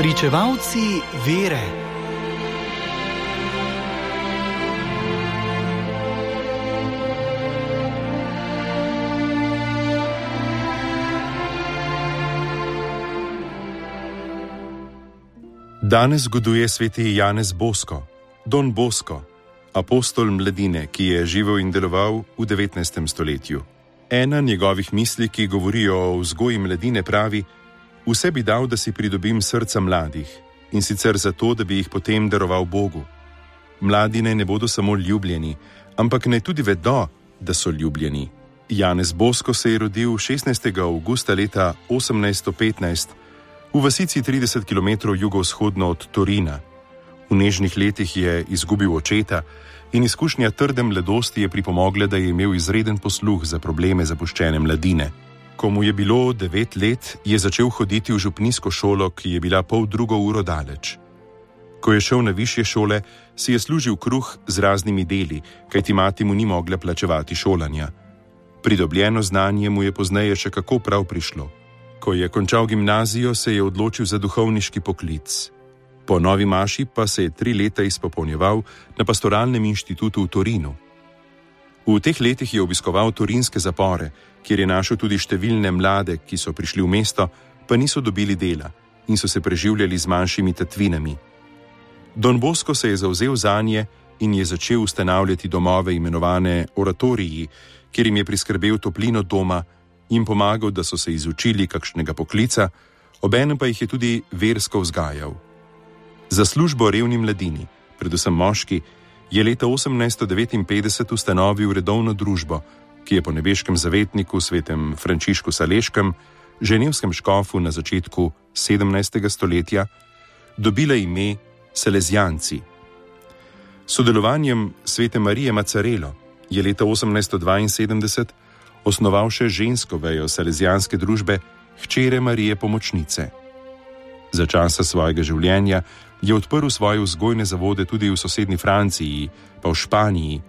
Pričevalci vere. Danes zgoduje sveti Janez Bosko, Don Bosko, apostol mladine, ki je živel in deloval v 19. stoletju. Ena njegovih misli, ki govorijo o vzgoji mladine, pravi: Vse bi dal, da si pridobim srca mladih in sicer zato, da bi jih potem daroval Bogu. Mladine ne bodo samo ljubljeni, ampak ne tudi vedo, da so ljubljeni. Janez Bosko se je rodil 16. augusta leta 1815 v vasici 30 km jugovzhodno od Torina. V nežnih letih je izgubil očeta in izkušnja trde mladosti je pripomogla, da je imel izreden posluh za probleme zapuščene mladine. Ko mu je bilo devet let, je začel hoditi v župnijsko šolo, ki je bila pol drugo uro daleč. Ko je šel na više šole, si je služil kruh z raznimi deli, kajti mati mu ni mogla plačevati šolanja. Pridobljeno znanje mu je pozneje še kako prav prišlo. Ko je končal gimnazijo, se je odločil za duhovniški poklic. Po novi maši pa se je tri leta izpopolnjeval na pastoralnem inštitutu v Torinu. V teh letih je obiskoval turinske zapore, kjer je našel tudi številne mlade, ki so prišli v mesto, pa niso dobili dela in so se preživljali z manjšimi tatvinami. Don Bosko se je zauzel za nje in je začel ustanavljati domove imenovane oratoriji, kjer jim je priskrbel toplino doma in pomagal, da so se izučili kakšnega poklica, obenem pa jih je tudi versko vzgajal. Za službo revni mladini, predvsem moški, je leta 1859 ustanovil redovno družbo, ki je po nebeškem zavetniku svetem Frančišku Saleškem, ženevskem škofu na začetku 17. stoletja, dobila ime Salezijanci. Sodelovanjem svete Marije Macarelo je leta 1872 osnoval še žensko vejo Salezijanske družbe, hčere Marije Pomočnice. Za časa svojega življenja je odprl svoje vzgojne zavode tudi v sosednji Franciji, pa v Španiji.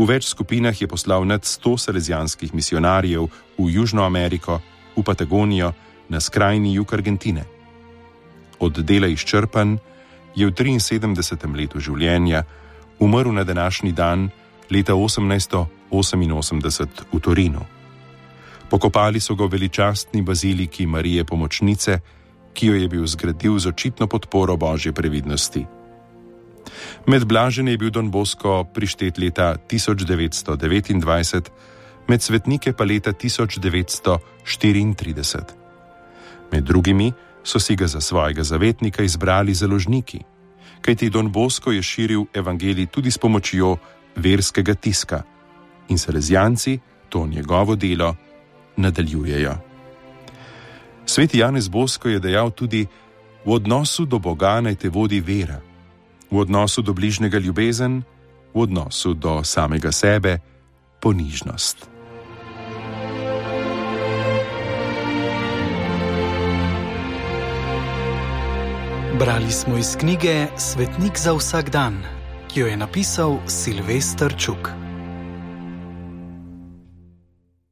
V več skupinah je poslal nad 100 salezijanskih misionarjev v Južno Ameriko, v Patagonijo, na skrajni jug Argentine. Od dela izčrpan je v 73. letu življenja umrl na današnji dan leta 1888 v Torinu. Pokopali so ga v veličastni baziliki Marije Pomočnice, ki jo je bil zgradil z očitno podporo božje previdnosti. Med blažene je bil Don Bosko prištet leta 1929, med svetnike pa leta 1934. Med drugimi so si ga za svojega zavetnika izbrali založniki, kajti Don Bosko je širil evangelij tudi s pomočjo verskega tiska in salezijanci to njegovo delo nadaljujejo. Sveti Janez Bosko je dejal tudi: V odnosu do Boga naj te vodi vera, v odnosu do bližnjega ljubezen, v odnosu do samega sebe ponižnost. Brali smo iz knjige Svetnik za vsak dan, ki jo je napisal Silvestr Čuk.